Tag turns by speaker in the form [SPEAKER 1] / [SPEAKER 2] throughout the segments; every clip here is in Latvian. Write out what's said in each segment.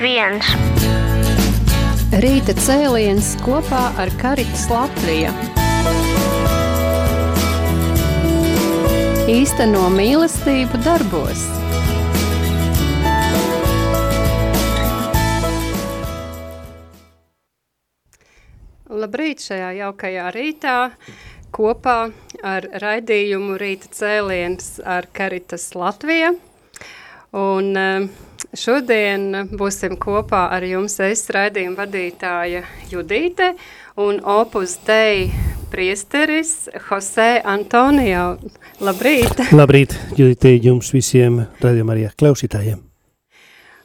[SPEAKER 1] viens.
[SPEAKER 2] Rīta cēliens kopā ar Karitas Latviju. Īsteno mīlestību darbos. Labrīt šajā jaukajā rītā kopā ar raidījumu Rīta cēliens ar Karitas Latviju. Un uh, Šodien būsim kopā ar jums es raidījuma vadītāja Judīte un Opus Dei priesteris Jose Antonio. Labrīt!
[SPEAKER 3] Labrīt, Judīte, jums visiem raidījuma arī klausītājiem.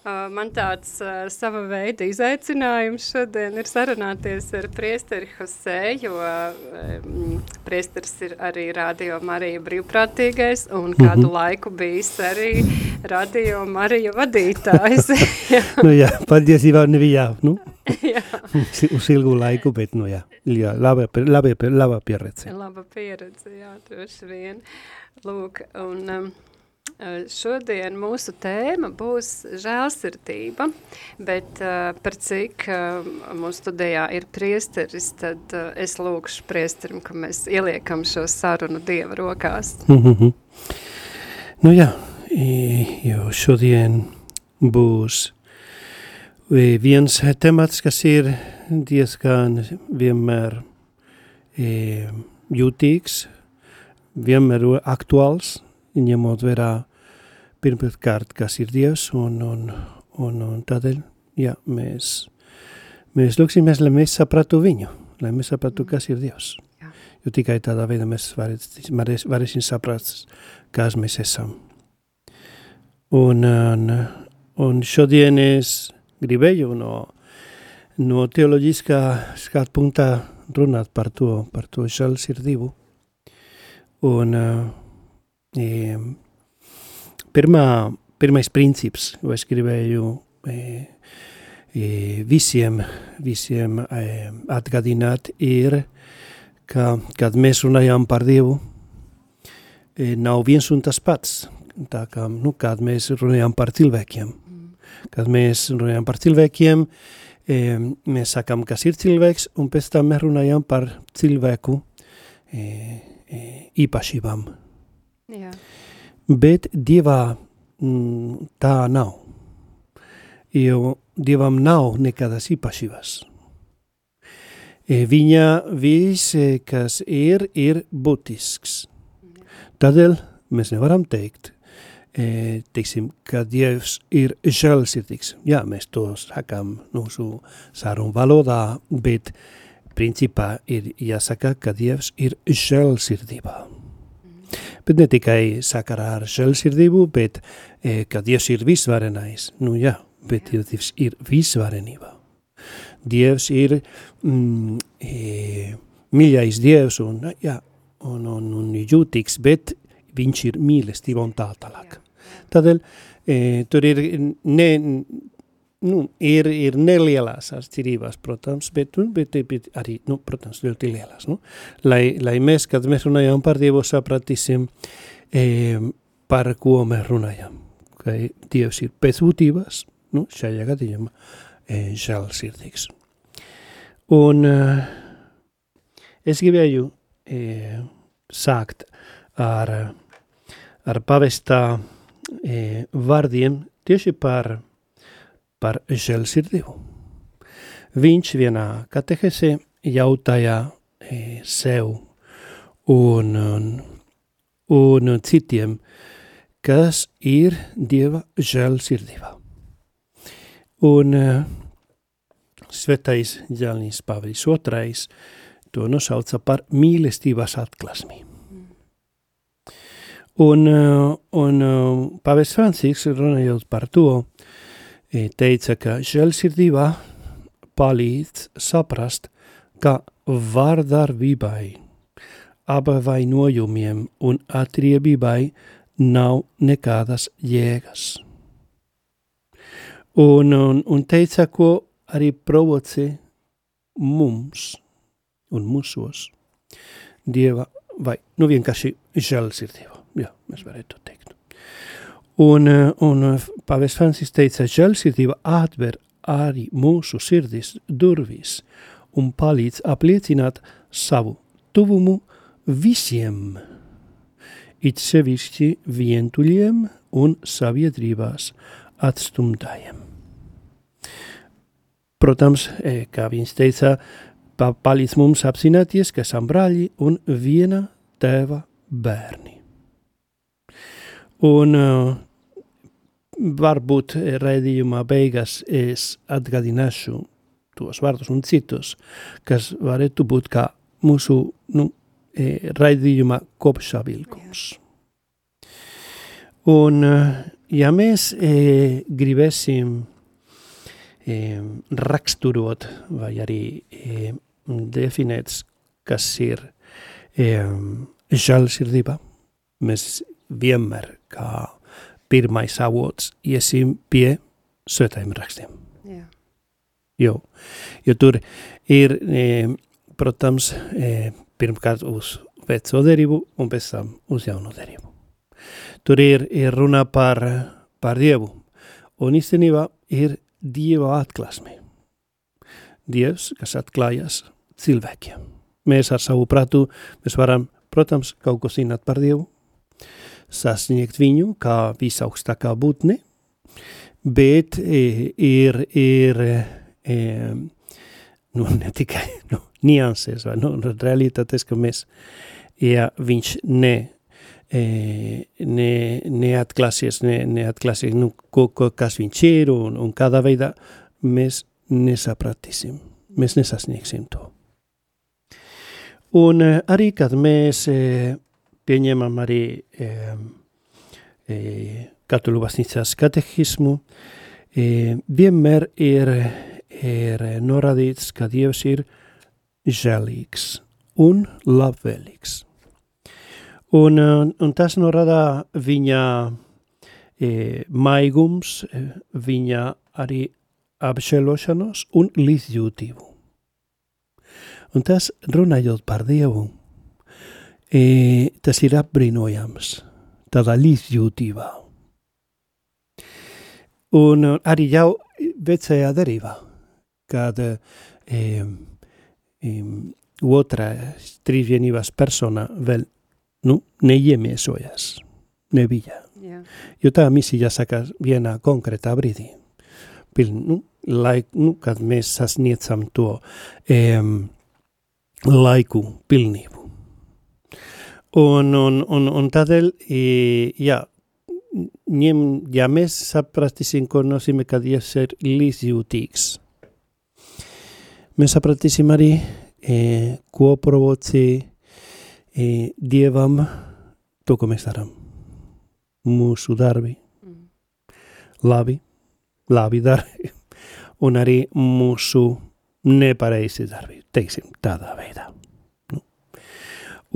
[SPEAKER 2] Man tāds uh, sava veida izaicinājums šodien ir sarunāties ar priesteri Jose, jo um, priesteris ir arī Radio Marija brīvprātīgais un kādu mm -hmm. laiku bijis arī Radio Marija vadītājs.
[SPEAKER 3] jā. nu jā, patiesībā nebija, nu, jā. uz ilgu laiku, bet, nu jā, jā laba, laba, laba pieredze.
[SPEAKER 2] Laba pieredze, jā, droši vien. Lūk, un... Um, Šodien mūsu tēma būs žēlsirdība, bet uh, par cik uh, mūsu studijā ir priesteris, tad uh, es lūkšu priesterim, ka mēs ieliekam šo sarunu Dieva rokās. Mm -hmm.
[SPEAKER 3] Nu jā, jo šodien būs viens temats, kas ir diezgan vienmēr jūtīgs, vienmēr aktuāls, ņemot vērā pirmkārt, kas ir Dievs, un, un, un, un tādēļ, jā, mēs, mēs lūksimies, lai mēs sapratu viņu, lai mēs sapratu, kas ir Dievs. Jā. Jo tikai tādā veidā mēs varēsim, varēsim saprast, kas mēs esam. Un, un, un šodien es gribēju no, no teoloģiskā skatu punktā runāt par to, par to žēlsirdību. Un, uh, Pirmā, pirmais princips, ko es gribēju e, e, visiem, visiem e, atgādināt, ir, ka, kad mēs runājam par Dievu, e, nav viens un tas pats. Tā kā, nu, kad mēs runājam par cilvēkiem. Kad mēs runājam par cilvēkiem, e, mēs sakam, kas ir cilvēks, un pēc tam mēs runājam par cilvēku e, e, īpašībām. Jā. Bet Dievā mm, tā nav. Jo Dievam nav nekādas īpašības. E, viņa viss, e, kas ir, ir būtisks. Tādēļ mēs nevaram teikt, e, teiksim, ka Dievs ir žēlsirdīgs. Jā, mēs to sakām mūsu sarunu valodā, bet principā ir jāsaka, ka Dievs ir žēlsirdībā bet ne tikai sakarā ar žēlsirdību, bet e, ka Dievs ir visvarenais. Nu jā, bet ja Dievs ir visvarenībā. Dievs ir mm, e, mīļais Dievs un, jā, un, un, un jūtīgs, bet viņš ir mīlestība un tā tālāk. Tādēļ e, tur ir ne, nu, ir, ir nelielās atšķirības, protams, bet, nu, bet, bet arī, nu, protams, ļoti lielās. Nu? Lai, lai mēs, kad mēs runājam par Dievu, sapratīsim, e, par ko mēs runājam. Ka Dievs ir pēc būtības, nu, šajā gadījumā, e, žēlsirdīgs. Un e, es gribēju e, sākt ar, ar pavestā e, vārdiem tieši par par žēlsirdību. Viņš vienā katehesē jautāja e, sev un, un, un citiem, kas ir Dieva žēlsirdība. Un e, svētais Jānis Pāvils II to nosauca par mīlestības atklāsmi. Un, e, un Pāvils Francisks runājot par to, teica, ka žēlsirdībā palīdz saprast, ka vārdarbībai, apvainojumiem un atriebībai nav nekādas jēgas. Un, un, un teica, ko arī provocē mums un mūsos Dieva vai, nu vienkārši žēlsirdība, jā, mēs varētu teikt. Un, un Pāvils Francis teica, žēlsirdība atver arī mūsu sirdis durvis un palīdz apliecināt savu tuvumu visiem, it sevišķi vientuļiem un sabiedrībās atstumtājiem. Protams, e, kā viņš teica, palīdz mums apzināties, ka esam brāļi un viena tēva bērni. Un uh, varbūt raidījumā beigās es atgādināšu tos vārdus un citus, kas varētu būt kā mūsu nu, e, raidījuma kopsavilkums. Un, ja mēs e, gribēsim e, raksturot vai arī e, definēt, kas ir e, žēlsirdība, mēs vienmēr kā pirmais avots iesim pie svētajiem rakstiem.
[SPEAKER 2] Jā.
[SPEAKER 3] Jo, jo tur ir, e, protams, e, pirmkārt uz veco derību un pēc tam uz jauno derību. Tur ir, ir runa par, par Dievu, un īstenībā ir Dieva atklāsme. Dievs, kas atklājas cilvēkiem. Mēs ar savu prātu, mēs varam, protams, kaut ko zināt par Dievu, sasniegt viņu kā visaugstākā būtne, bet e, ir, ir e, nu, ne tikai nu, nianses, vai nu, realitātes, ka mēs, ja viņš ne, e, ne, neatklāsies, ne, neatklāsies, nu, ko, ko, kas viņš ir un, un kādā veidā mēs nesapratīsim, mēs nesasniegsim to. Un arī, kad mēs pieņemam arī e, e, katoļu baznīcas katehismu, e, vienmēr ir, ir norādīts, ka Dievs ir žēlīgs un labvēlīgs. Un, un tas norāda viņa e, maigums, viņa arī apžēlošanos un līdzjūtību. Un tas runājot par Dievu, e, tas ir apbrīnojams, tādā līdzjūtībā. Un arī jau vecajā derībā, kad e, e, otrā trīsvienības persona vēl nu, neiemiesojas, nebija.
[SPEAKER 2] Jā.
[SPEAKER 3] Jo tā misija saka vienā konkrētā brīdī. Piln, nu, laik, nu, kad mēs sasniedzam to um, laiku pilnību. Un, un, un, un tādēļ, jā, ņem, ja mēs sapratīsim, ko nozīmē, ka Dievs ir līdzjūtīgs, mēs sapratīsim arī, e, ko provocē e, Dievam to, ko mēs darām. Mūsu darbi, mm. labi, labi darbi, un arī mūsu nepareizi darbi, teiksim, tādā veidā. Nu.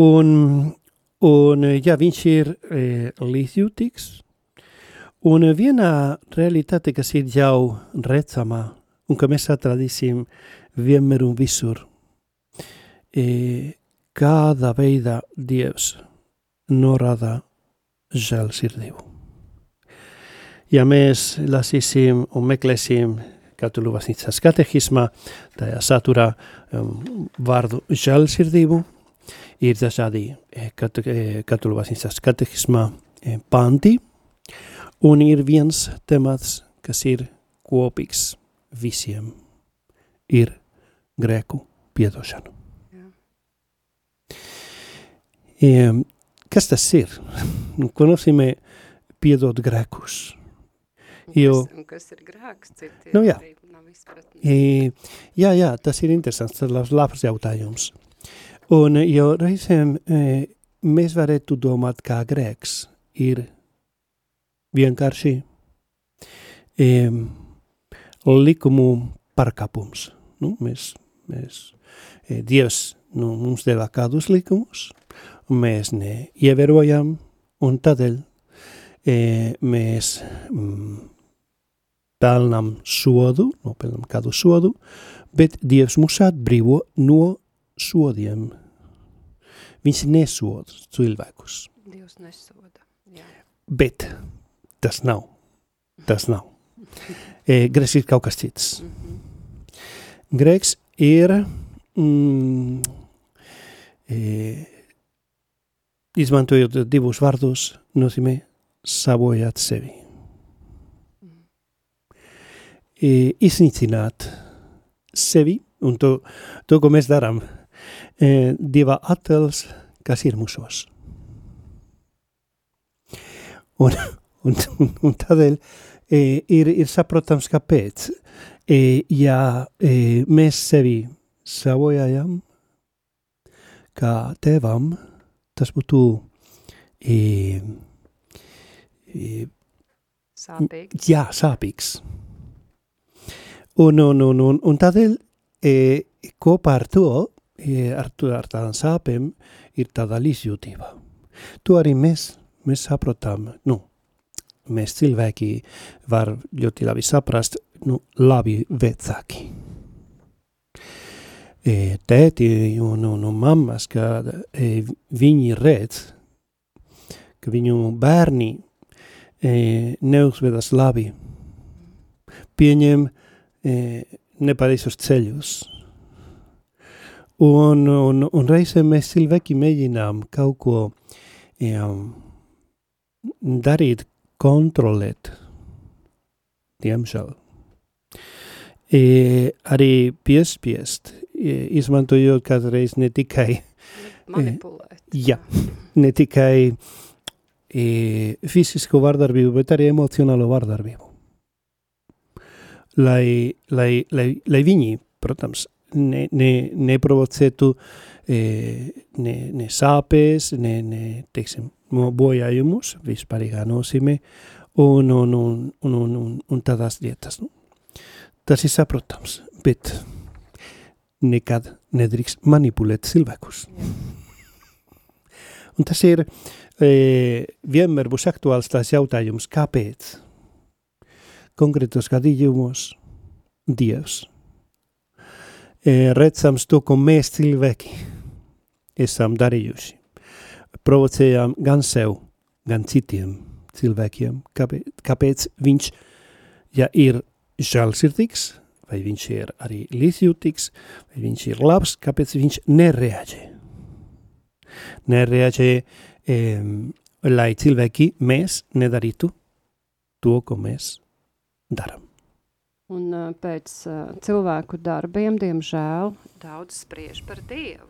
[SPEAKER 3] Un, Un, ja viņš ir e, līdzjūtīgs, un vienā realitāte, kas ir jau redzama, un ka mēs atradīsim vienmēr un visur, e, kādā veidā Dievs norāda žēlsirdību. Ja mēs lasīsim un meklēsim katoļu baznīcas katehismā, tajā saturā um, vārdu žēlsirdību, ir dažādi e, katoļu baznīcas katehismā e, panti, un ir viens temats, kas ir kopīgs visiem, ir grēku piedošana. E, kas tas ir? Ko nozīmē piedot grēkus?
[SPEAKER 2] Jo, kas, kas ir grēks?
[SPEAKER 3] Nu, jā. E, jā, jā, tas ir interesants, tas ir labs jautājums. Un jo reizēm e, mēs varētu domāt, kā grēks ir vienkārši e, likumu pārkāpums. Nu, mēs, mēs, e, Dievs nu, mums deva kādus likumus, un mēs neievērojam, un tādēļ e, mēs mm, pelnām sodu, nopelnām kādu sodu, bet Dievs mūs atbrīvo no sodiem. Viņš nesoda cilvēkus.
[SPEAKER 2] Dievs nesoda. Jā.
[SPEAKER 3] Bet tas nav. Tas nav. E, grēks ir kaut kas cits. Grēks ir mm, e, izmantojot divus vārdus, nozīmē sabojāt sevi. E, iznīcināt sevi un to, to ko mēs darām, e, Dieva attēls, kas ir mūsos. Un, un, un, un tādēļ e, ir, ir saprotams, kāpēc. E, ja e, mēs sevi savojājam kā tēvam, tas būtu e, e,
[SPEAKER 2] sāpīgs.
[SPEAKER 3] Jā, sāpīgs. Un, un, un, un, un tādēļ e, kopā ar to, e, ar, to, ar tādām sāpēm, ir tāda līdzjūtība. To arī mēs mēs saprotam, nu, mēs cilvēki var ļoti labi saprast, nu, labi vecāki. E, tēti un, un, un mammas, kad e, viņi redz, ka viņu bērni e, neuzvedas labi, pieņem e, nepareizos ceļus. Un, un, un reizēm mēs cilvēki mēģinām kaut ko um, darīt, kontrolēt, diemžēl. E, arī piespiest, e, izmantojot kādreiz ne tikai
[SPEAKER 2] manipulēt.
[SPEAKER 3] E, jā, ne tikai e, fizisku vardarbību, bet arī emocionālo vardarbību. Lai, lai, lai, lai viņi, protams, ne, ne, neprovocētu e, ne, ne sāpes, ne, ne teiksim, bojājumus, vispārīgā nozīmē, un, un, un, un, un, un, un tādās lietas. Nu. Tas ir saprotams, bet nekad nedrīkst manipulēt cilvēkus. Un tas ir e, vienmēr būs aktuāls tās jautājums, kāpēc konkrētos gadījumos Dievs e, redzams to, ko mēs cilvēki esam darījuši provocējām gan sev, gan citiem cilvēkiem, kāpēc, kāpēc viņš, ja ir žēlsirdīgs, vai viņš ir arī līdzjūtīgs, vai viņš ir labs, kāpēc viņš nereaģē. Nereaģē, um, lai cilvēki mēs nedarītu to, ko mēs darām.
[SPEAKER 2] Un uh, pēc uh, cilvēku darbiem, diemžēl, daudz spriež par Dievu.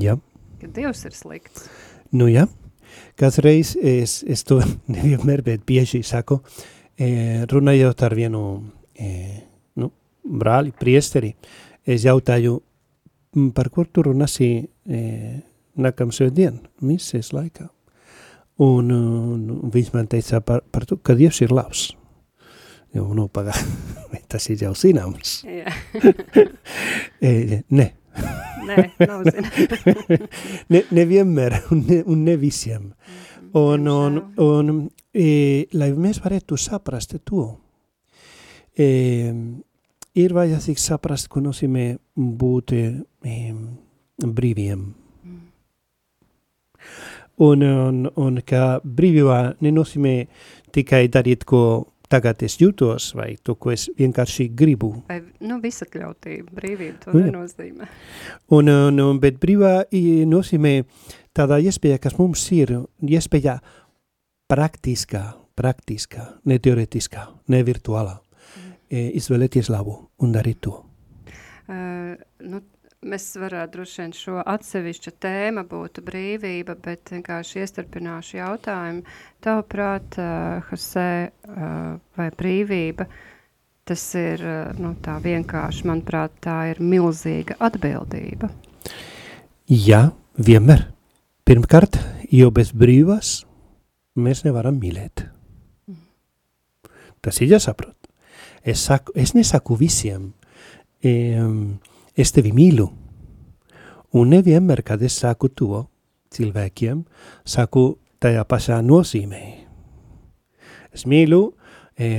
[SPEAKER 3] Jā.
[SPEAKER 2] Ka Dievs ir slikts.
[SPEAKER 3] Nu jā, kāds reiz es, es to nevienmēr, bet bieži saku, e, runājot ar vienu e, nu, brāli, priesteri, es jautāju, par kur tu runāsi e, nākam svētdien, mises laikā. Un, un viņš man teica par, par to, ka Dievs ir labs. Jau, nu, pagā, tas ir jau zināms. e, ne,
[SPEAKER 2] Nē, nav
[SPEAKER 3] ne, nevienmēr un ne, un ne visiem. Un, un, un e, lai mēs varētu saprast to, e, ir vajadzīgs saprast, nozīmē būt e, brīviem. Un, un, un ka brīvībā nenozīmē tikai darīt, ko tagad es jūtos, vai to, ko es vienkārši gribu.
[SPEAKER 2] Vai, nu, visatļautība, brīvība to nu, nenozīmē.
[SPEAKER 3] Un, un, un, bet brīvā nozīmē tādā iespēja, kas mums ir, iespēja praktiskā, praktiskā, ne teoretiskā, ne virtuālā, mm. e, izvēlēties labu un darīt to.
[SPEAKER 2] Uh, nu, mēs varētu droši vien šo atsevišķu tēmu būtu brīvība, bet vienkārši iestarpināšu jautājumu. Tavuprāt, uh, Jose, uh, vai brīvība, tas ir uh, nu, tā vienkārši, manuprāt, tā ir milzīga atbildība.
[SPEAKER 3] Jā, vienmēr. Pirmkārt, jo bez brīvās mēs nevaram mīlēt. Mm. Tas ir jāsaprot. Es, saku, es nesaku visiem, um, es tevi mīlu. Un nevienmēr, kad es saku to cilvēkiem, saku tajā pašā nozīmē. Es mīlu e,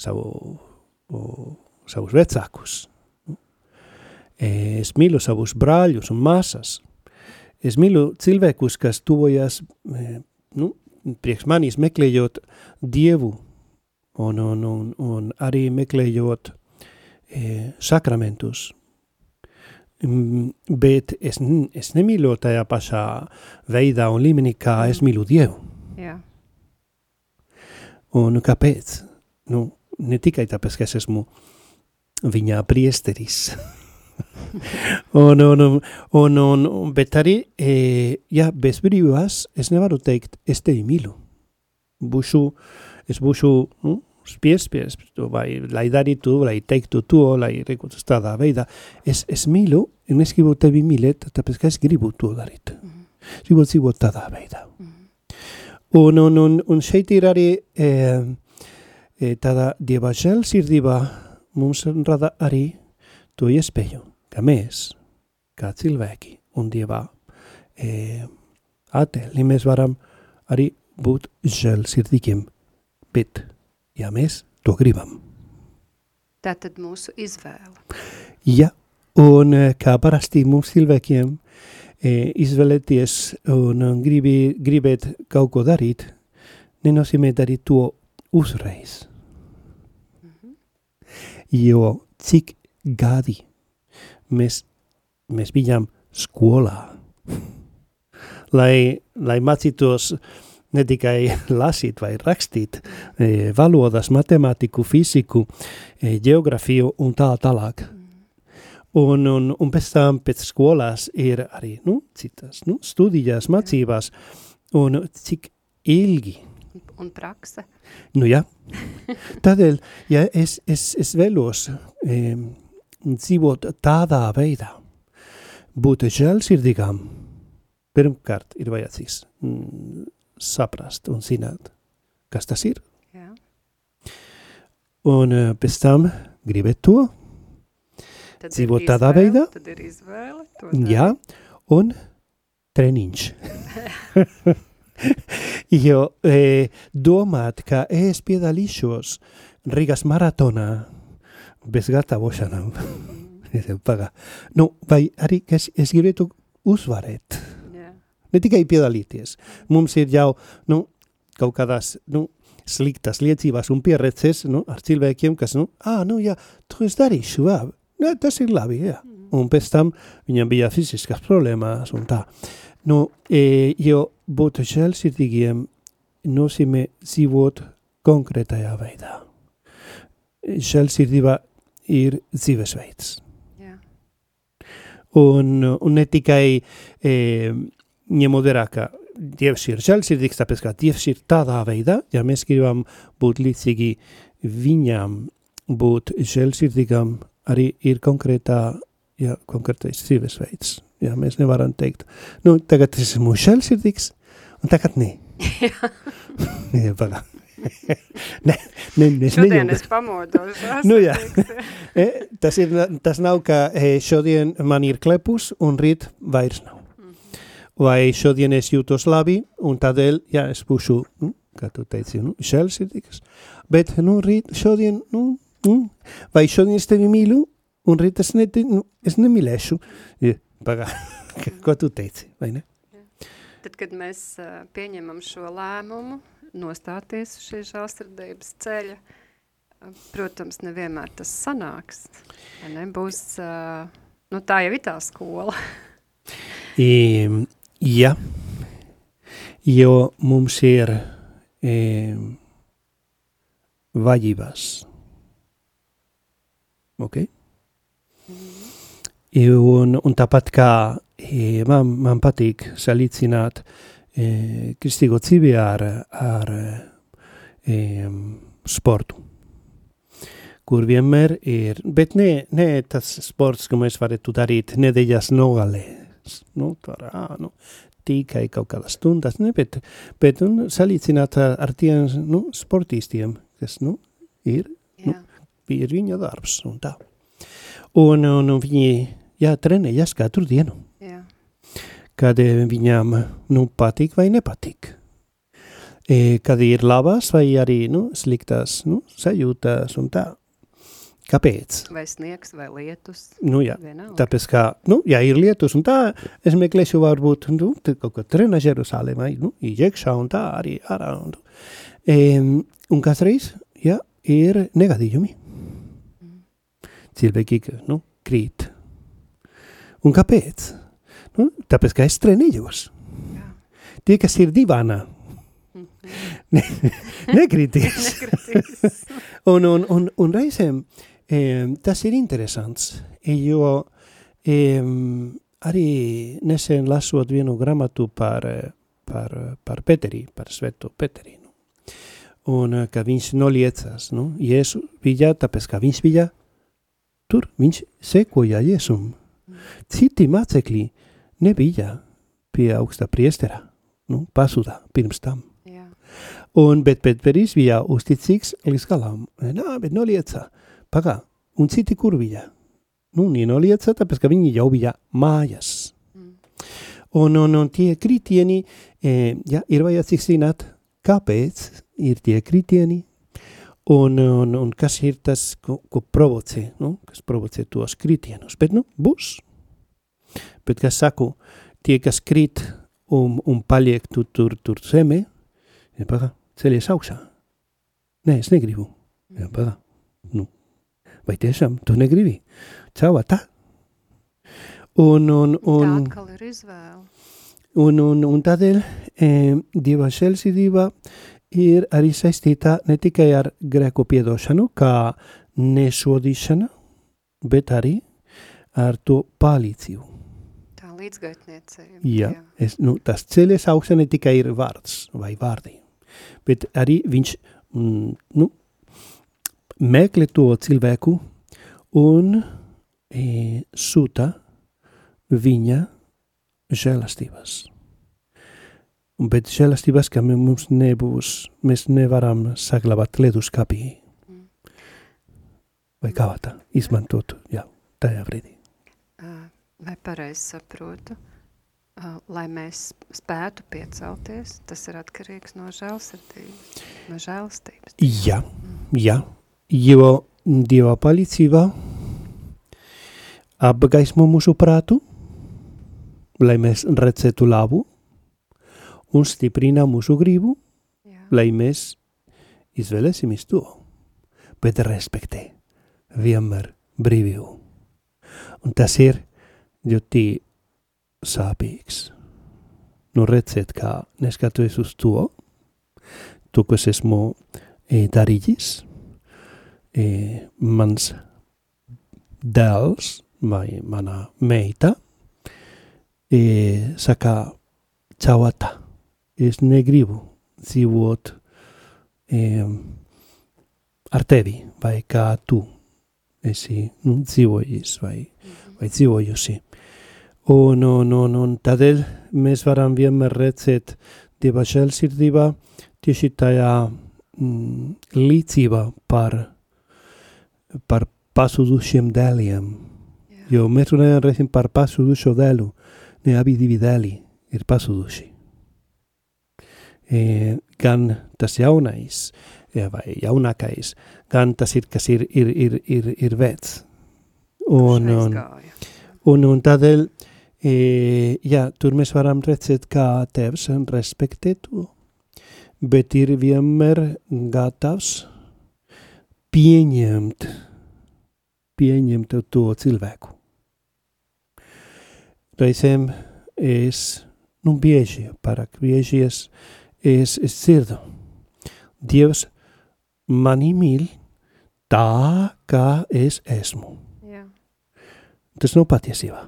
[SPEAKER 3] savu, o, savus vecākus. E, es mīlu savus brāļus un māsas. Es mīlu cilvēkus, kas tuvojas e, nu, priekš manis meklējot Dievu un, un, un, un arī meklējot e, sakramentus. Mm, bet es, es nemīlu tajā pašā veidā un līmenī, kā es mīlu Dievu.
[SPEAKER 2] Jā.
[SPEAKER 3] Un kāpēc? Nu, ne tikai tāpēc, ka es esmu viņā priesteris. un, un, un, un, un, bet arī, e, ja bez brīvās, es nevaru teikt, es tevi mīlu. Būšu, es būšu nu, spiest, spiest, vai lai darītu, lai teiktu to, lai rīkotos tādā veidā. Es, es mīlu, un es gribu tevi mīlēt, tāpēc, ka es gribu to darīt. Mm -hmm. Es gribu dzīvot tādā veidā. Mm -hmm. Un, un, un, un šeit ir arī e, e, tāda dieva žēlsirdība mums rada arī to iespēju, ka mēs, kā cilvēki un dievā e, attēli, mēs varam arī būt žēlsirdīgiem, bet, ja mēs to gribam.
[SPEAKER 2] Tā tad mūsu izvēle.
[SPEAKER 3] Ja, un kā parasti mums cilvēkiem, e, izvēlēties un gribi, gribēt kaut ko darīt, nenozīmē darīt to uzreiz. Mm -hmm. Jo cik gadi mēs, mēs bijām skolā, lai, lai mācītos ne tikai lasīt vai rakstīt e, valodas, matemātiku, fiziku, e, geografiju un tā tālāk. Mm Un, un, un pēc tam pēc skolās ir arī nu, citas nu, studijās, mācībās, un cik ilgi.
[SPEAKER 2] Un prakse.
[SPEAKER 3] Nu jā, tādēļ, ja es, es, es vēlos e, dzīvot tādā veidā, būt žēlsirdīgām, pirmkārt ir vajadzīgs mm, saprast un zināt, kas tas ir. Jā. Un pēc tam gribēt to,
[SPEAKER 2] Tad
[SPEAKER 3] dzīvot
[SPEAKER 2] ir
[SPEAKER 3] tādā
[SPEAKER 2] izvēle,
[SPEAKER 3] veidā.
[SPEAKER 2] Tad ir izvēle. To
[SPEAKER 3] Jā, un treniņš. jo e, domāt, ka es piedalīšos Rīgas maratonā bez gatavošanām. Paga. nu, vai arī es, es gribētu uzvarēt.
[SPEAKER 2] Jā.
[SPEAKER 3] Ne tikai piedalīties. Mums ir jau nu, kaut kādās nu, sliktas liecības un pieredzes nu, ar cilvēkiem, kas, nu, ah, nu, jā, to es darīšu, jā, nu, tas ir labi, jā. Un pēc tam viņam bija fiziskas problēmas un tā. Nu, e, jo būt žēlsirdīgiem nozīmē dzīvot konkrētajā veidā. Žēlsirdība ir dzīvesveids.
[SPEAKER 2] Jā.
[SPEAKER 3] Un, un ne tikai e, ka Dievs ir žēlsirdīgs, tāpēc ka Dievs ir tādā veidā, ja mēs gribam būt līdzīgi viņam, būt žēlsirdīgam arī ir konkrētā, jā, konkrētais dzīvesveids. Jā, mēs nevaram teikt, nu, tagad es esmu žēlsirdīgs, un tagad nē. jā, pagā. ne, ne, es
[SPEAKER 2] Šodien es pamodos.
[SPEAKER 3] Nu jā. E, tas, ir, tas nav, ka e, šodien man ir klepus un rīt vairs nav. Vai šodien es jūtos labi un tādēļ, jā, es būšu, nu, kā tu teici, nu, žēlsirdīgs. Bet, nu, rīt, šodien, nu, nu, vai šodien es tevi mīlu un rīt es, ne, nu, es nemīlēšu. Ja, pagā, ko tu teici, vai ne?
[SPEAKER 2] Tad, kad mēs uh, pieņemam šo lēmumu, nostāties uz šī žālsirdības ceļa, uh, protams, nevienmēr tas sanāks. Ja nebūs, uh, nu tā jau ir tā skola.
[SPEAKER 3] I, Ja. Io mum sir eh, vallibas. Ok? Mm-hmm. Iun untapatka e, eh, man, manpatik salitzinat eh, e, kristigotzi behar ar e, sportu. Kur vienmer, er, bet ne, ne tas sports, como es fare tutarit, ne dejas nogale, nogalēs, nu, tur, ā, nu, tikai kaut kādas stundas, ne, bet, bet un, salīdzināt ar, tiem nu, sportistiem, kas nu, ir, nu, ir viņa darbs un tā. Un, un, un viņi, jā, trenējas katru dienu.
[SPEAKER 2] Jā.
[SPEAKER 3] Kad eh, viņām, nu, patīk vai nepatīk. E, kad ir labās vai arī, nu, sliktās, nu, sajūtās un tā. Kāpēc?
[SPEAKER 2] Vai sniegs, vai lietus.
[SPEAKER 3] Nu, jā,
[SPEAKER 2] Vienalga.
[SPEAKER 3] tāpēc, kā, nu, ja ir lietus un tā, es meklēšu varbūt, nu, kaut ko trenažeru sālē, vai, nu, iekšā un tā arī ārā. Un, e, un katreiz, ja, ir negadījumi. Cilvēki, nu, krīt. Un kāpēc? Nu, tāpēc, ka es trenējos.
[SPEAKER 2] Jā.
[SPEAKER 3] Tie, kas ir divānā, ne, nekritīs.
[SPEAKER 2] Nekritīs.
[SPEAKER 3] Un, un, un, un reizēm tas ir interesants, jo arī nesen lasot vienu gramatu par, eh, par, par Peteri, par sveto Peteri. Nu. Un eh, ka viņš noliecās, nu, Jēzu bija, tāpēc ka viņš bija tur, viņš sekoja Jēzum. Citi mācekļi nebija pie augsta priestera, nu, pasudā pirms tam.
[SPEAKER 2] Jā.
[SPEAKER 3] Un, bet Pēteris bija uzticīgs līdz galam. Nā, bet noliecā. Pagā, un citi kur bija? Nu, nenoliecā, tāpēc, ka viņi jau bija mājās.
[SPEAKER 2] Mm.
[SPEAKER 3] Un, un, un tie kritieni, e, ja, ir vajadzīgs zināt, kāpēc ir tie kritieni, un, un, un kas ir tas, ko, ko provocē, nu, kas provocē tos kritienus. Bet, nu, būs. Bet, kas saku, tie, kas krīt un, un paliek tu, tur, tur zemē, ja, pagā, celies augšā. Nē, es negribu. Ja, pagā, nu, vai tiešām tu negribi? Čau, tā. Un, un,
[SPEAKER 2] Tā
[SPEAKER 3] un,
[SPEAKER 2] atkal ir izvēle.
[SPEAKER 3] un, un, un tādēļ e, Dieva žēlsirdība ir arī saistīta ne tikai ar grēku piedošanu, kā nesodīšana, bet arī ar to palīdzību.
[SPEAKER 2] Tā līdzgaitniecība.
[SPEAKER 3] Jā, es, nu, tas ceļš augšā ne tikai ir vārds vai vārdi, bet arī viņš mm, nu, meklē to cilvēku un e, sūta viņa žēlastības. Bet žēlastības, ka mums nebūs, mēs nevaram saglabāt leduskapī. Vai kā tā izmantot, jā, tajā brīdī.
[SPEAKER 2] Vai pareizi saprotu? Lai mēs spētu piecelties, tas ir atkarīgs no žēlsirdības, no žēlastības.
[SPEAKER 3] Jā, jā, jo Dieva palīdzība apgaismo mūsu prātu, lai mēs redzētu labu? Un stiprina mūsu gribu,
[SPEAKER 2] Jā.
[SPEAKER 3] lai mēs izvēlēsimies to, bet respektē vienmēr brīvību. Un tas ir ļoti sāpīgs. Nu redzēt, kā neskatoties uz to, to, kas esmu e, darījis, e, mans dēls vai mana meita e, saka, čauata, es negribu dzīvot e, ar tevi vai kā tu esi nu, dzīvojis vai, vai dzīvojusi. Un, un, un, un tādēļ mēs varam vienmēr redzēt Dieva žēlsirdībā tieši tajā mm, līdzība par, par pazudušiem dēliem.
[SPEAKER 2] Jā.
[SPEAKER 3] Jo mēs runājam reizēm par pazudušo dēlu, ne abi divi dēli ir pazuduši. E, gan tas jaunais, e, vai jaunākais, gan tas ir, kas ir, ir, ir, ir, ir vecs. Un,
[SPEAKER 2] Kurš
[SPEAKER 3] un,
[SPEAKER 2] aizgāja.
[SPEAKER 3] Un, un tādēļ, e, jā, tur mēs varam redzēt, kā tevs respektē to, bet ir vienmēr gatavs pieņemt, pieņemt to cilvēku. Reizēm es, nu bieži, pārāk bieži es, es, es dzirdu, Dievs mani mīl tā, kā es esmu.
[SPEAKER 2] Jā.
[SPEAKER 3] Tas nav patiesībā.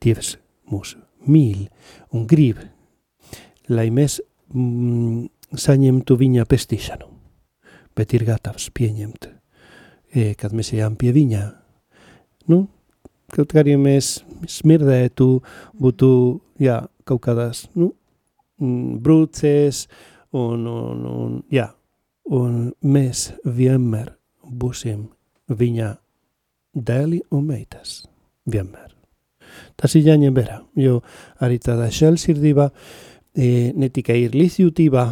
[SPEAKER 3] Dievs mūs mīl un grib, lai mēs mm, saņemtu viņa pestīšanu, bet ir gatavs pieņemt, e, kad mēs ejam pie viņa. Nu, kaut kā arī mēs smirdētu, būtu jā, kaut kādās nu, mm, brūcēs, un, un, un, jā, un mēs vienmēr būsim viņa dēli un meitas. Vienmēr. Tas ir jāņem vērā, jo arī tādā žēlsirdībā e, ne tikai ir līdzjūtība,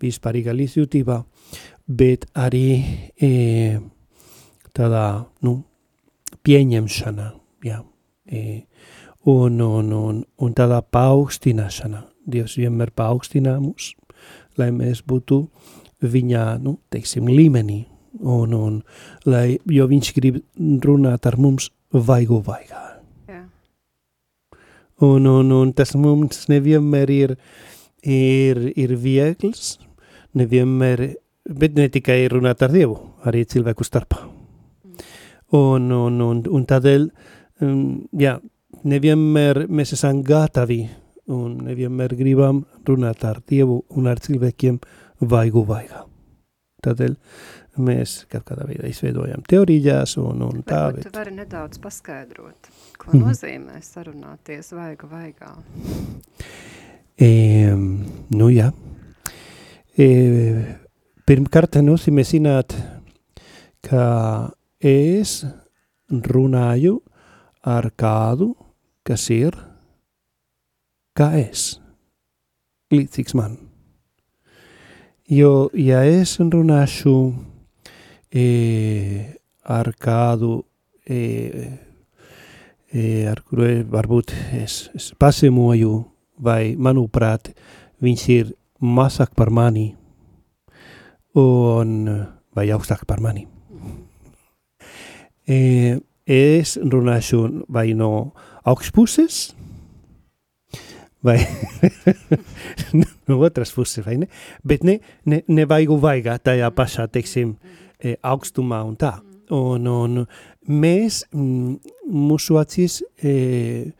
[SPEAKER 3] vispārīga līdzjūtība, bet arī e, tādā, nu, pieņemšana, jā, e, un, un, un, un tādā paaugstināšana. Dievs vienmēr paaugstinā mūs, lai mēs būtu viņa, nu, teiksim, līmenī, un, un lai, jo viņš grib runāt ar mums vaigu vaigā.
[SPEAKER 2] Jā.
[SPEAKER 3] Un, un, un tas mums nevienmēr ir, ir, ir viegls, nevienmēr, bet ne tikai runāt ar Dievu, arī cilvēku starpā. Un, un, un, un tādēļ, um, jā, nevienmēr mēs esam gatavi un nevienmēr gribam runāt ar Dievu un ar cilvēkiem vaigu vaigā. Tādēļ mēs kaut kādā veidā izveidojam teorijās un, un tā.
[SPEAKER 2] Varbūt tu vari nedaudz paskaidrot, ko mm. nozīmē sarunāties vaigu vaigā.
[SPEAKER 3] E, nu jā. E, pirmkārt nozīmē zināt, ka es runāju ar kādu, kas ir kā es, līdzīgs man. Jo, ja es runāšu e, ar kādu, e, e, ar kuru varbūt es, es pasemoju, vai manuprāt, viņš ir mazāk par mani, un, vai augstāk par mani. E, es runāšu vai no augšpuses, vai no otras puses, vai ne? Bet ne, ne, nevajag vaigā tajā pašā, teiksim, e, augstumā un tā. Un, un mēs, mūsu acīs, e,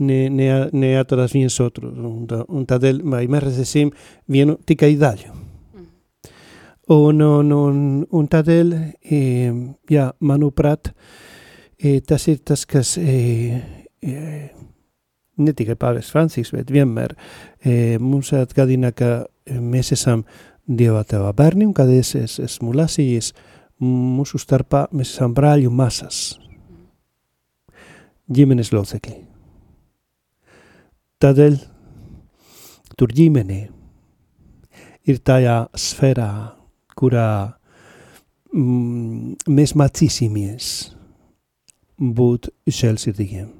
[SPEAKER 3] ne, ne, neatrodas viens otru, un, un tādēļ mēs redzēsim vienu tikai daļu. Un, un, un, un tādēļ, e, jā, manuprāt, e, tas ir tas, kas e, e, ne tikai pāvests Francisks, bet vienmēr e, mums atgādina, ka mēs esam Dieva tevā bērni, un kad es, es esmu lasījis, mūsu starpā mēs esam brāļu masas, ģimenes locekļi. Tādēļ tur ģimene ir tajā sfērā, kurā mm, mēs mācīsimies būt žēlsirdīgiem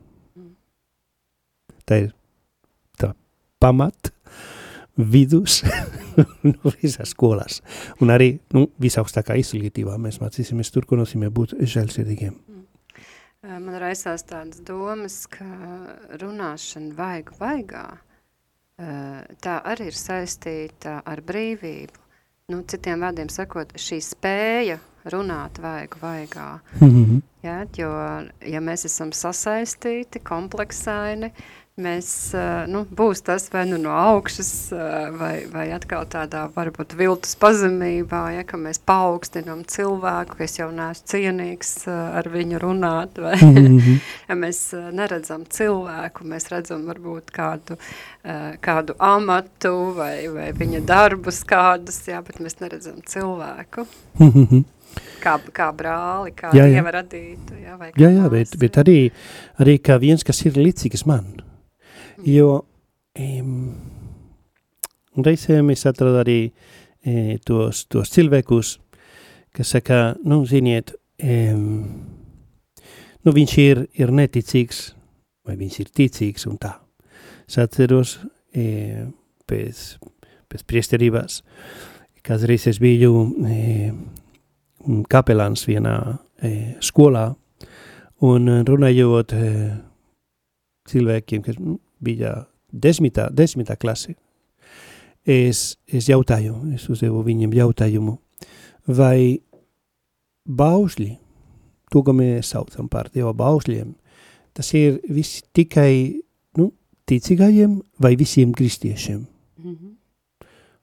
[SPEAKER 3] tā ir tā pamat vidus no visas skolās. Un arī nu, visaugstākā izglītībā mēs mācīsimies tur, ko nozīmē būt žēlsirdīgiem. Mm.
[SPEAKER 2] Man raisās tādas domas, ka runāšana vaigu vaigā, tā arī ir saistīta ar brīvību. Nu, citiem vārdiem sakot, šī spēja runāt vaigu vaigā. Mm -hmm. ja, jo, ja mēs esam sasaistīti, kompleksaini, mēs, nu, būs tas vai nu no augšas, vai, vai atkal tādā varbūt viltus pazemībā, ja, ka mēs paaugstinam cilvēku, ka es jau neesmu cienīgs ar viņu runāt, vai mm -hmm. ja mēs neredzam cilvēku, mēs redzam varbūt kādu, kādu amatu vai, vai viņa darbus kādus, jā, bet mēs neredzam cilvēku. Mm -hmm kā, kā brāli, kā jā, jā. dieva radītu. Jā,
[SPEAKER 3] jā, jā bet, bet arī, arī kā viens, kas ir līdzīgs man. Jo um, reizēm es atradu arī e, tos, tos cilvēkus, kas saka, nu, ziniet, um, nu, viņš ir, ir neticīgs, vai viņš ir ticīgs un tā. Es atceros e, pēc, pēc priesterībās, kādreiz es biju e, kapelāns vienā e, skolā, un runājot e, cilvēkiem, kas bija desmitā, desmitā klase. Es, es jautāju, es uzdevu viņiem jautājumu, vai baušļi, to, ko mēs saucam par Dieva baušļiem, tas ir visi tikai nu, ticīgajiem vai visiem kristiešiem. Mm -hmm.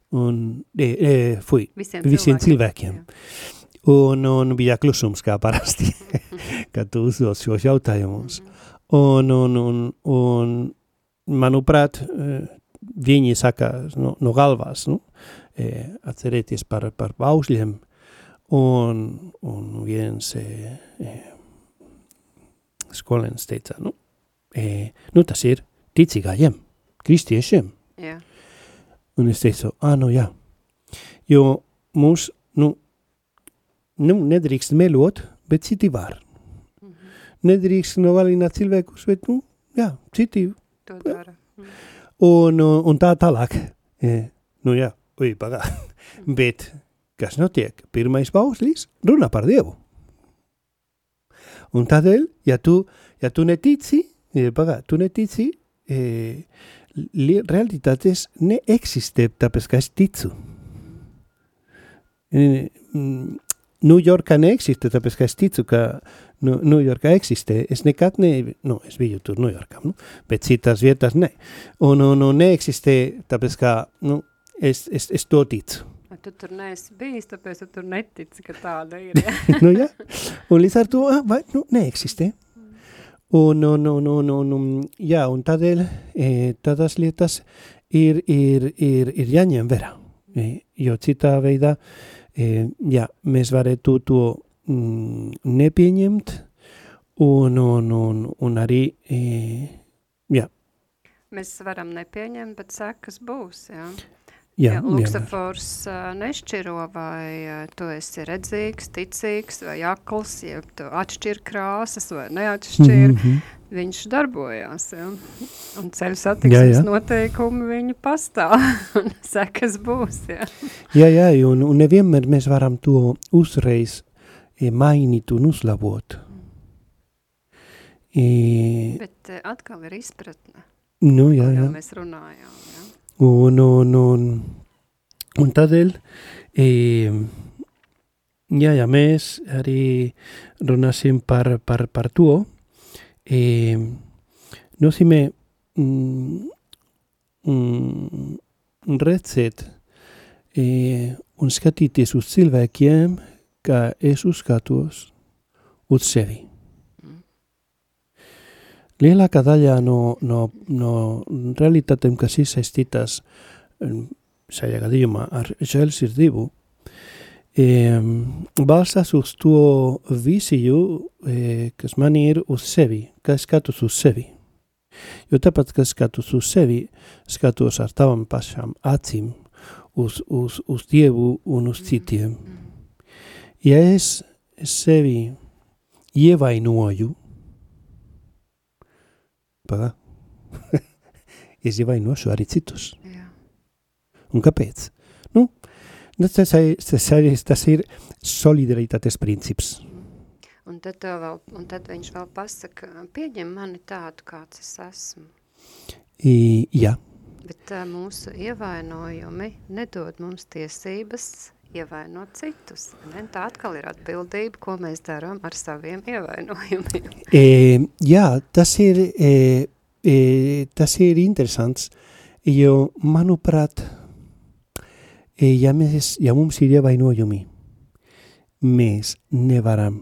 [SPEAKER 3] Un, e, e, fui, visiem, visiem cilvēkiem. cilvēkiem. Un, un bija klusums kā parasti, kad tu uzdod šos jautājumus. Mm -hmm. Un, un, un, un manuprāt, eh, viņi saka no, no galvās, nu, eh, atcerēties par, par baušļiem, un, un viens eh, skolēns teica, nu, nu, tas ir ticīgājiem, kristiešiem.
[SPEAKER 2] Jā.
[SPEAKER 3] Un es teicu, ā, nu jā, jo mums, nu, nu, nedrīkst melot, bet citi var. Mm -hmm. Nedrīkst novalināt cilvēkus, bet, nu, jā, citi.
[SPEAKER 2] To dara. Mm.
[SPEAKER 3] Un, un tā tālāk. E, nu jā, ui, pagā. bet, kas notiek? Pirmais pauslis runā par Dievu. Un tādēļ, ja tu, ja tu netici, e, pagā, tu netici, e, realitātes neeksistē, tāpēc, ka es ticu. E, mm, New Yorkā neeksistē, tāpēc, ka es ticu, ka nu, New Yorkā eksistē. Es nekad ne, nu, es biju tur New Yorkā, nu, bet citās vietās ne. Un, un, un neeksistē, tāpēc, ka, nu, es, es, es to ticu.
[SPEAKER 2] Tu tur neesi bijis, tāpēc tu tur netici, ka tāda ir. Ja?
[SPEAKER 3] nu, jā, un līdz ar to, vai, nu, neeksistē. Un, un, un, un, un, un, jā, un tādēļ e, tādas lietas ir, ir, ir, ir jāņem vērā. E, jo citā veidā, jā, mēs varētu to mm, nepieņemt un, un, un, un arī, e, jā.
[SPEAKER 2] Mēs varam nepieņemt, bet sekas būs, jā.
[SPEAKER 3] Jā,
[SPEAKER 2] jā, Luksafors uh, nešķiro, vai tu esi redzīgs, ticīgs vai akls, ja tu atšķir krāsas vai neatšķir. Mm -hmm. Viņš darbojās, ja? un ceļu satiksmes noteikumi viņu pastāv, un sekas būs, ja?
[SPEAKER 3] Jā, jā, un, un nevienmēr mēs varam to uzreiz mainīt un uzlabot.
[SPEAKER 2] I... Bet atkal ir izpratne,
[SPEAKER 3] nu, jā, jā.
[SPEAKER 2] mēs runājām, ja?
[SPEAKER 3] Un, un, un, un tādēļ, e, jā, ja mēs arī runāsim par, par, par to, e, nozīmē mm, mm, redzēt e, un skatīties uz cilvēkiem, kā es uzskatos uz sevi. Lielākā daļā no, no, no realitātēm, kas ir saistītas šajā gadījumā ar žēlsirdību, e, balstās uz to viziju, kas man ir uz sevi, kā skatos uz sevi. Jo tāpat, ka skatos uz sevi, skatos ar tavam pašām acīm, uz, uz, uz Dievu un uz citiem. Ja es sevi ievainoju, Pagā. es ievainošu arī citus. Jā. Un kāpēc? Nu, tas, ir solidaritātes princips.
[SPEAKER 2] Un tad, vēl, un tad viņš vēl pasaka, pieņem mani tādu, kāds es esmu.
[SPEAKER 3] I, jā.
[SPEAKER 2] Bet uh, mūsu ievainojumi nedod mums tiesības ievainot citus. Ne? Tā atkal ir atbildība, ko mēs darām ar saviem ievainojumiem.
[SPEAKER 3] E, jā, tas ir, e, e, tas ir interesants, jo, manuprāt, e, ja, mēs, ja mums ir ievainojumi, mēs nevaram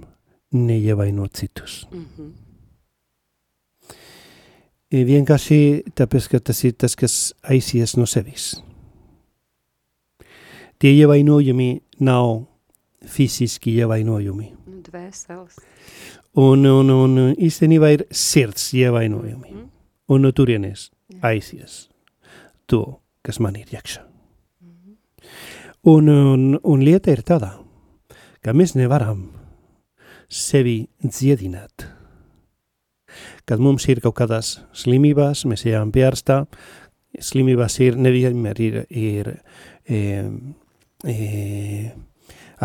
[SPEAKER 3] neievainot citus. Mm -hmm. E, vienkārši tāpēc, ka tas ir tas, kas aizies no sevis tie ievainojumi nav fiziski ievainojumi.
[SPEAKER 2] Dvēseles.
[SPEAKER 3] Un, un, un īstenībā ir sirds ievainojumi. Mm. Un no turienes aizies to, kas man ir iekšā. Mm. Un, un, un lieta ir tāda, ka mēs nevaram sevi dziedināt. Kad mums ir kaut kādas slimības, mēs ejam pie ārstā, slimības ir nevienmēr ir, ir e, e,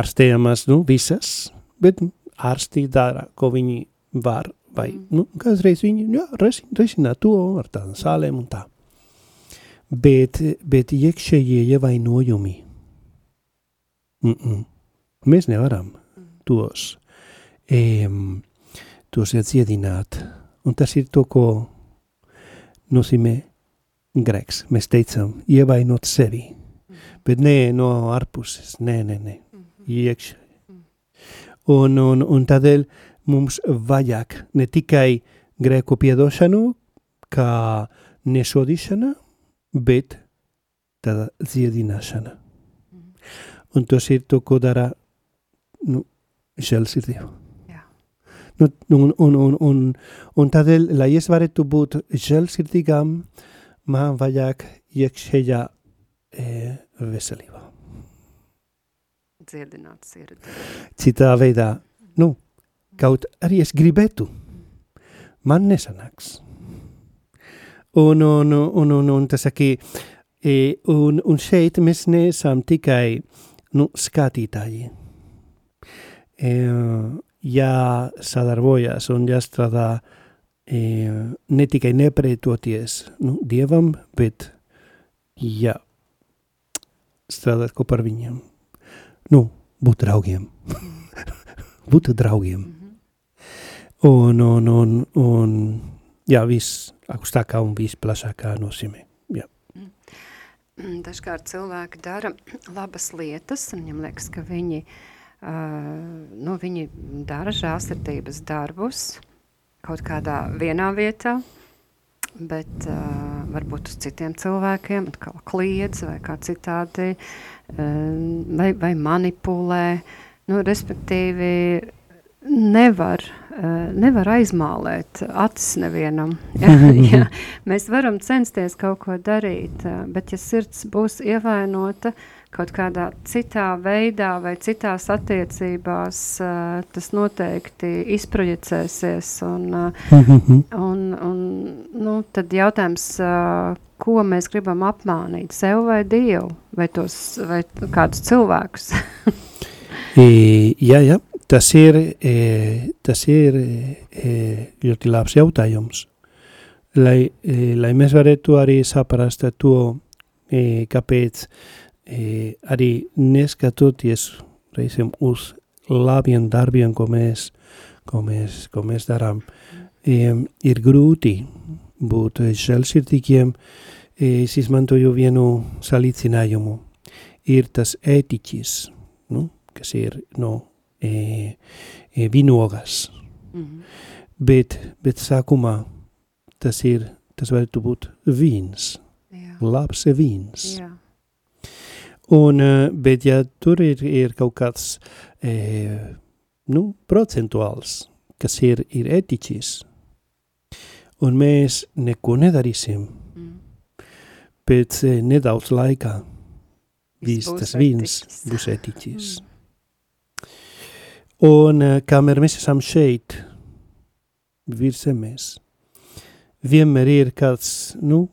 [SPEAKER 3] ārstējamas, nu, visas, bet ārstī dara, ko viņi var, vai, mm. nu, kādreiz viņi, jā, risina to ar tādām sālēm un tā. Bet, bet iekšējie ievainojumi, mm -mm. mēs nevaram mm. tos, e, tos iedzināt, un tas ir to, ko nozīmē greks. Mēs teicam, ievainot sevi bet nē, no ārpuses, nē, nē, nē, mm -hmm. iekšā. Mm. Un, un, un tādēļ mums vajag ne tikai grēku piedošanu, kā nesodīšana, bet tāda dziedināšana. Mm. Un tas ir to, ko dara nu, žēlsirdība. Nu, un, un, un, un, un tādēļ, lai es varētu būt žēlsirdīgam, man vajag iekšējā e, veselībā.
[SPEAKER 2] Dziedināt sirdi.
[SPEAKER 3] Citā veidā, nu, kaut arī es gribētu, man nesanāks. Un, un, un, un, un tas saki, e, un, un šeit mēs neesam tikai nu, skatītāji. E, jāsadarbojas un jāstrādā e, ne tikai nepretoties nu, Dievam, bet jā, strādāt kopā ar viņiem. Nu, būt draugiem. būt draugiem. Mm -hmm. Un, un, un, un jā, viss augstākā un visplašākā nozīmē.
[SPEAKER 2] Dažkārt cilvēki dara labas lietas, un viņam liekas, ka viņi, uh, nu, viņi dara žālsirdības darbus kaut kādā vienā vietā, bet uh, varbūt uz citiem cilvēkiem atkal kliedz vai kā citādi, uh, vai, vai manipulē, nu, respektīvi nevar, nevar aizmālēt acis nevienam. ja, ja, mēs varam censties kaut ko darīt, uh, bet ja sirds būs ievainota, kaut kādā citā veidā vai citās attiecībās, uh, tas noteikti izprojicēsies. Un, un, un, nu, tad jautājums, ko mēs gribam apmānīt, sev vai Dievu, vai, tos, vai kādus cilvēkus?
[SPEAKER 3] jā, jā, tas ir, e, tas ir e, ļoti labs jautājums. Lai, e, lai mēs varētu arī saprast to, e, kāpēc e, arī neskatoties reizēm uz labiem darbiem, ko mēs, ko mēs, ko mēs darām, e, ir grūti būt žēlsirdīgiem. Es izmantoju vienu salīdzinājumu. Ir tas ētiķis, nu, kas ir no e, e, vinogas. Mm -hmm. bet, bet sākumā tas ir, tas varētu būt vīns. Jā. Labs vīns. Jā. Un, eh, bet ja tur ir, ir kaut kāds e, nu, procentuāls, kas ir, ir etiķis, un mēs neko nedarīsim, mm. pēc e, nedaudz laikā viss tas vīns būs etiķis. Mm. Un kamēr mēs esam šeit, virs zemes, vienmēr ir kāds, nu,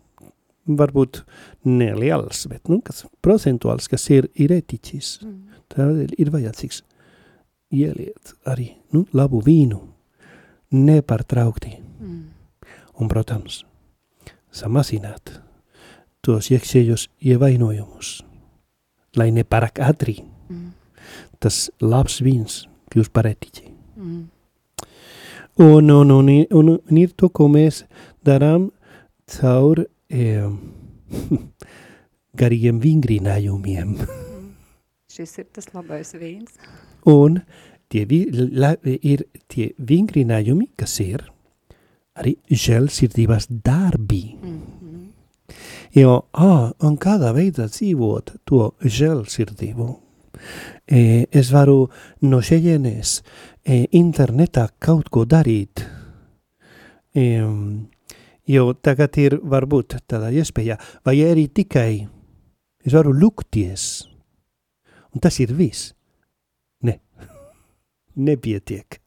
[SPEAKER 3] varbūt neliels, bet nu, kas procentuāls, kas ir, ir etiķis. Mm. Tādēļ ir vajadzīgs ieliet arī nu, labu vīnu, nepārtraukti. Mm. Un, protams, samazināt tos iekšējos ievainojumus, lai nepārāk ātri mm. tas labs vīns kļūst par etiķi. Mm. Un, un, un, un, un ir to, ko mēs darām caur e, gariem vingrinājumiem.
[SPEAKER 2] Šis ir tas labais vīns.
[SPEAKER 3] Un tie vi, la, ir tie vingrinājumi, kas ir arī žēlsirdības darbi. Mm -hmm. Jo, ah, un kādā veidā dzīvot to žēlsirdību? Es varu no šejienes e, internetā kaut ko darīt. Jo tagad ir varbūt tādā iespējā, vai arī tikai es varu lukties, un tas ir viss. Ne, nepietiek.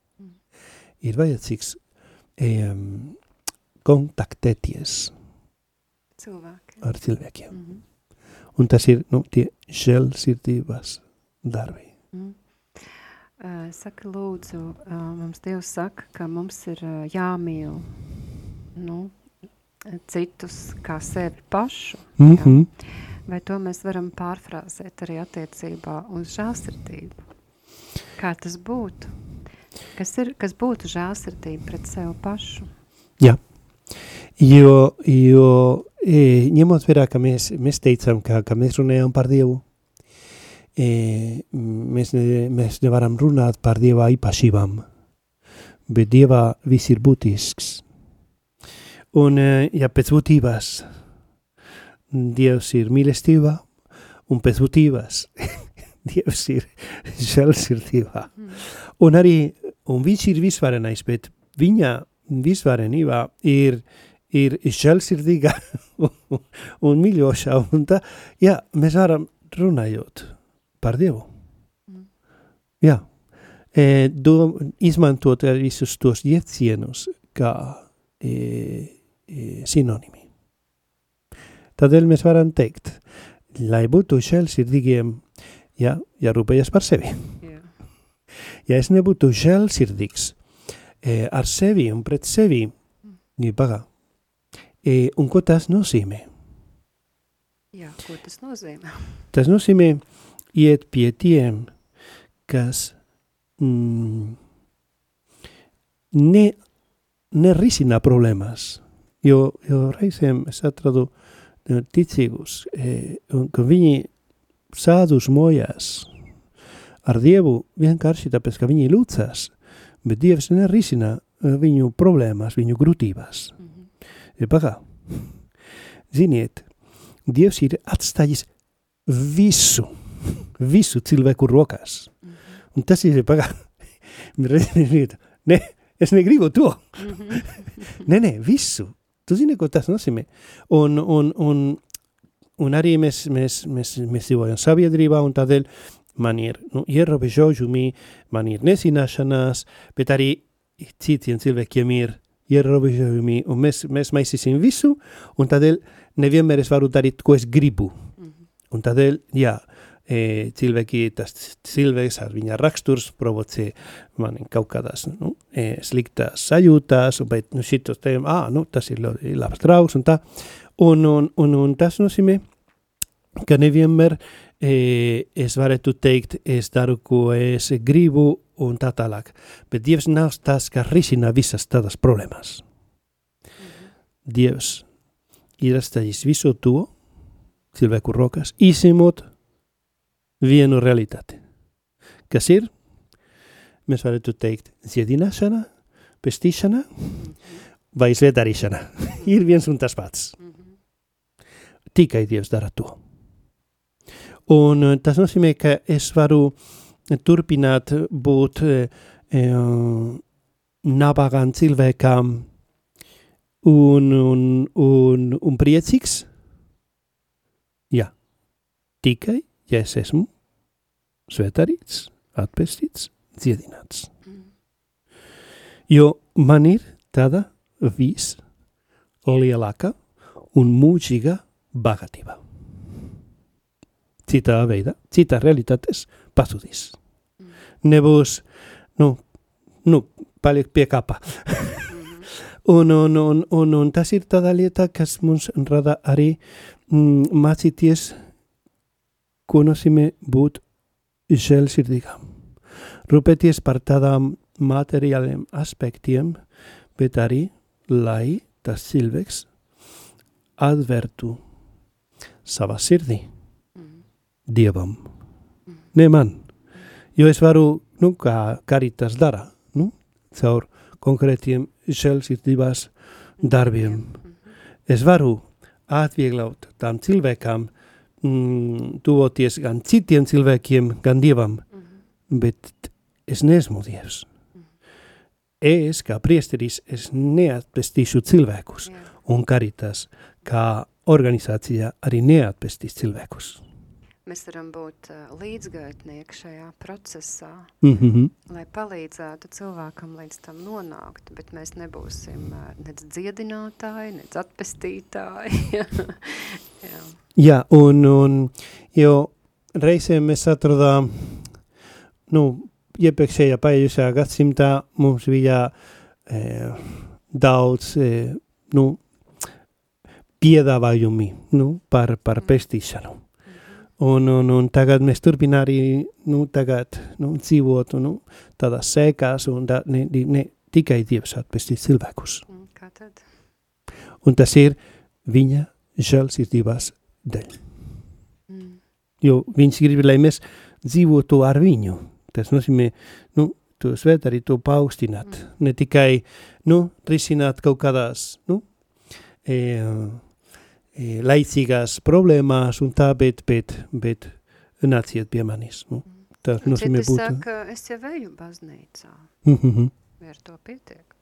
[SPEAKER 3] Ir vajadzīgs um, kontaktēties
[SPEAKER 2] Cilvēki.
[SPEAKER 3] ar cilvēkiem. Mm -hmm. Un tas ir nu, tie žēlsirdības darbi. Mm.
[SPEAKER 2] Uh, saka, lūdzu, uh, mums Dievs saka, ka mums ir uh, jāmīl nu, citus kā sevi pašu. Mm -hmm. Vai to mēs varam pārfrāzēt arī attiecībā uz žālsirdību? Kā tas būtu? Kas, ir, kas būtu žālsirdība pret sevi pašu?
[SPEAKER 3] Jā, jo, jo e, ņemot vērā, ka mēs, mēs teicām, ka, ka mēs runājam par Dievu, e, mēs, ne, mēs nevaram runāt par Dieva īpašībām, bet Dievā viss ir būtisks Un, eh, ja pēc būtības Dievs ir mīlestība, un pēc būtības Dievs ir žēlsirdība. Mm. Un arī, un viņš ir visvarenais, bet viņa visvarenībā ir, ir žēlsirdīga un, un mīļošā. Un tā, jā, mēs varam runājot par Dievu. Mm. Jā, e, do, izmantot visus tos jēdzienus kā e, e, sinonimi. Tādēļ mēs varam teikt, lai būtu žēlsirdīgiem, ja, jārūpējas par sevi.
[SPEAKER 2] Jā.
[SPEAKER 3] Ja es nebūtu žēlsirdīgs e, ar sevi un pret sevi, ja pagā, e, un ko tas nozīmē?
[SPEAKER 2] Jā, ko tas nozīmē?
[SPEAKER 3] Tas nozīmē iet pie tiem, kas mm, ne, nerisina problēmas, jo, jo reizēm es atradu eh, ticīgus, e, ka viņi sādus mojās ar Dievu vienkārši tāpēc, ka viņi lūdzās, bet Dievs nerisina eh, viņu problēmas, viņu grūtības.
[SPEAKER 2] Mm -hmm.
[SPEAKER 3] Ja pagā, ziniet, Dievs ir atstājis visu, visu cilvēku rokās. Mm -hmm. Un tas ir, pagā, ne, es negribu to. Mm -hmm. nē, nē, visu. Tu zini, ko tas nozīmē. Un, un, un, un arī mēs, mēs, mēs, mēs dzīvojam sabiedrībā, un tādēļ man ir nu, ierobežojumi, man ir nezināšanās, bet arī citiem cilvēkiem ir ierobežojumi, un mēs, mēs maisīsim visu, un tādēļ nevienmēr es varu darīt, ko es gribu. Mm -hmm. Un tādēļ, jā, e, cilvēki, tas cilvēks ar viņa raksturs provocē mani kaut kādās nu, e, sliktās sajūtās, bet nu, šitos te, ā, nu, tas ir ļoti labs draugs un tā. Un, un, un, un tas nozīmē, ka nevienmēr e, es varētu teikt, es daru, ko es gribu un tā tālāk. Bet Dievs nav tas, kas risina visas tādas problēmas. Mm -hmm. Dievs ir atstājis visu to cilvēku rokas, izņemot vienu realitāti. Kas ir? Mēs varētu teikt dziedināšana, pestīšana vai svētdarīšana. ir viens un tas pats. Tikai Dievs dara to. Un eh, tas nozīmē, ka es varu turpināt būt e, e, nabagam cilvēkam un, un, un, un priecīgs? Jā, tikai, ja es esmu svētarīts, atpestīts, dziedināts. Jo man ir tāda vislielākā un mūžīga bagātība. Citā veidā, citā realitātes pazudīs. Nebūs, nu, nu paliek pie kapa. un, un, un, un, un tas ir tāda lieta, kas mums rada arī mm, mācīties, ko nozīmē būt žēlsirdīgam. Rūpēties par tādām materiāliem aspektiem, bet arī, lai tas cilvēks atvērtu savā sirdī Dievam. Ne man. Jo es varu, nu, kā karitas dara, nu, caur konkrētiem žēlsirdības darbiem. Es varu atvieglot tām cilvēkām mm, tuvoties gan citiem cilvēkiem, gan Dievam, mm -hmm. bet es neesmu Dievs. Mm -hmm. Es, kā priesteris, es neatpestīšu cilvēkus, Jā. un karitas, kā organizācija, arī neatpestīs cilvēkus
[SPEAKER 2] mēs varam būt uh, līdzgaitnieki šajā procesā,
[SPEAKER 3] mm -hmm.
[SPEAKER 2] lai palīdzētu cilvēkam līdz tam nonākt, bet mēs nebūsim uh, nec dziedinātāji, nec atpestītāji. Jā.
[SPEAKER 3] Jā, un, un jo reizēm mēs atrodām, nu, iepriekšējā paiešajā gadsimtā mums bija e, daudz, e, nu, piedāvājumi, nu, par, par pestīšanu. Un, un, un tagad mēs turpinām arī nu, tagad, nu, dzīvot nu, tādās sēkās, un tā, ne, ne tikai Dievs atpestīs cilvēkus.
[SPEAKER 2] Kā tad?
[SPEAKER 3] Un tas ir viņa žēlsirdības dēļ. Mm. Jo viņš grib, lai mēs dzīvotu ar viņu. Tas nozīmē, nu, to svēt arī to paaugstināt. Mm. Ne tikai, nu, risināt kaut kādās, nu, e, laicīgās problēmās un tā, bet, bet, bet nāciet pie manis. Nu,
[SPEAKER 2] tā nozīmē būt. saka, es jau eju baznīcā. Mm -hmm. Ar to pietiek.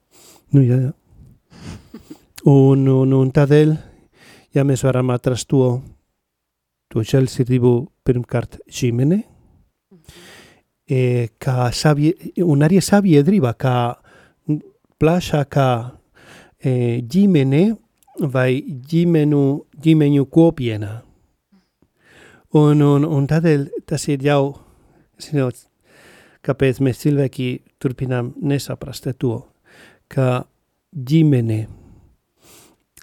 [SPEAKER 3] Nu, jā, jā. un, un, un tādēļ, ja mēs varam atrast to, to žēlsirdību pirmkārt ģimene, mm -hmm. e, kā savie, un arī sabiedrība, kā plašākā e, ģimene vai ģimenu, ģimeņu kopienā. Un, un, un tādēļ tas ir jau, zinot, kāpēc mēs cilvēki turpinām nesaprast to, ka ģimene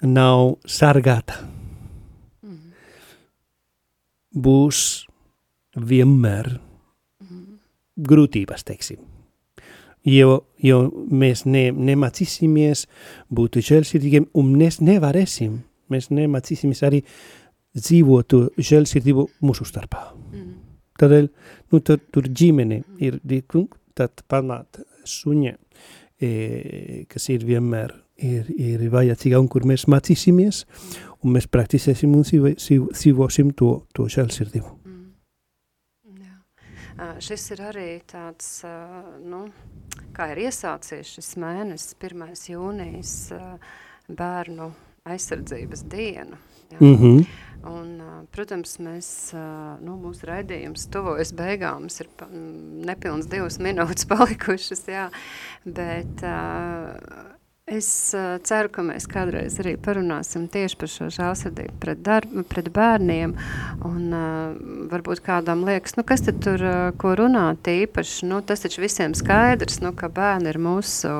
[SPEAKER 3] nav sargāta. Būs vienmēr grūtības, teiksim. Jo, jo mēs ne, nemācīsimies būt žēlsirdīgiem, un mēs nevarēsim, mēs nemācīsimies arī dzīvot žēlsirdību mūsu starpā. Mm. Tādēļ, nu, tur, tur ģimene ir, tad pamat suņa, e, kas ir vienmēr ir, ir vajadzīga un kur mēs mācīsimies, un mēs praktizēsim un dzīvosim to, to žēlsirdību.
[SPEAKER 2] Šis ir arī tāds, nu, kā ir iesācies šis mēnesis, 1. jūnijas bērnu aizsardzības dienu. Ja? Mm -hmm. Un, protams, mēs, nu, mūsu raidījums tuvojas beigām, mums ir nepilns divas minūtes palikušas, jā, bet Es uh, ceru, ka mēs kādreiz arī parunāsim tieši par šo žēlsirdību pret, darb, pret bērniem. Un, uh, varbūt kādam liekas, nu, kas tad tur uh, ko runāt īpaši. Nu, tas taču visiem skaidrs, nu, ka bērni ir mūsu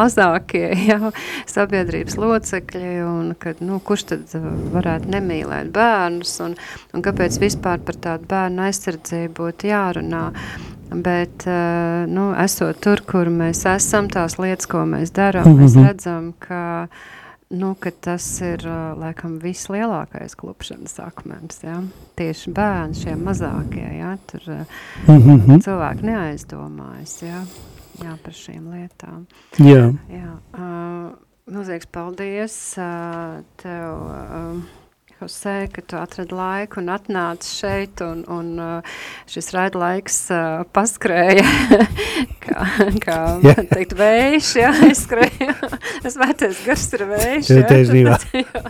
[SPEAKER 2] mazākie jau, sabiedrības locekļi. Un, ka, nu, kurš tad varētu nemīlēt bērnus un, un kāpēc vispār par tādu bērnu aizsardzību būtu jārunā. Bet, uh, nu, esot tur, kur mēs esam, tās lietas, ko mēs darām, mm -hmm. mēs redzam, ka, nu, ka tas ir, uh, laikam, vislielākais klupšanas akmens, ja? Tieši bērni, šie mazākie, ja? Tur mm -hmm. cilvēki neaizdomājas, ja? Jā, par šīm lietām.
[SPEAKER 3] Jā.
[SPEAKER 2] Jā. Uh, milzīgs paldies uh, tev. Uh, Jose, ka tu atradi laiku un atnāci šeit, un, un uh, šis raidlaiks uh, paskrēja, kā, kā yeah. teikt, vējš, jā, aizskrēja. es vērties gars ir vējš, jā. jā.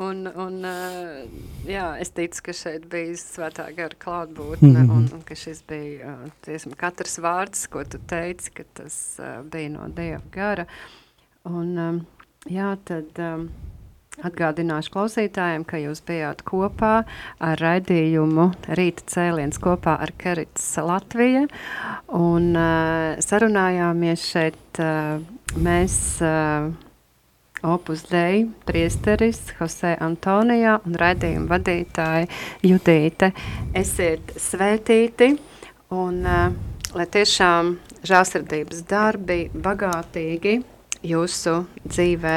[SPEAKER 2] Un, un uh, jā, es ticu, ka šeit bija svētā gara klātbūtne, mm -hmm. un, un ka šis bija, tiesam, katrs vārds, ko tu teici, ka tas bija no Dieva gara. Un, um, jā, tad... Um, Atgādināšu klausītājiem, ka jūs bijāt kopā ar raidījumu Rīta cēliens kopā ar Kerits Latvija un uh, sarunājāmies šeit uh, mēs uh, Opus Dei priesteris Jose Antonijā un raidījuma vadītāja Judīte. Esiet svētīti un uh, lai tiešām žālsirdības darbi bagātīgi jūsu dzīvē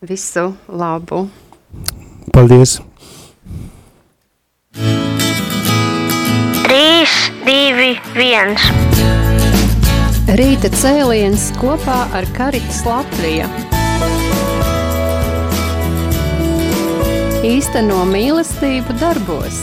[SPEAKER 2] Visu labu!
[SPEAKER 3] Paldies!
[SPEAKER 1] 3, 2, 1.
[SPEAKER 2] Rīta cēliens kopā ar Karitas Latviju. Īsteno mīlestību darbos.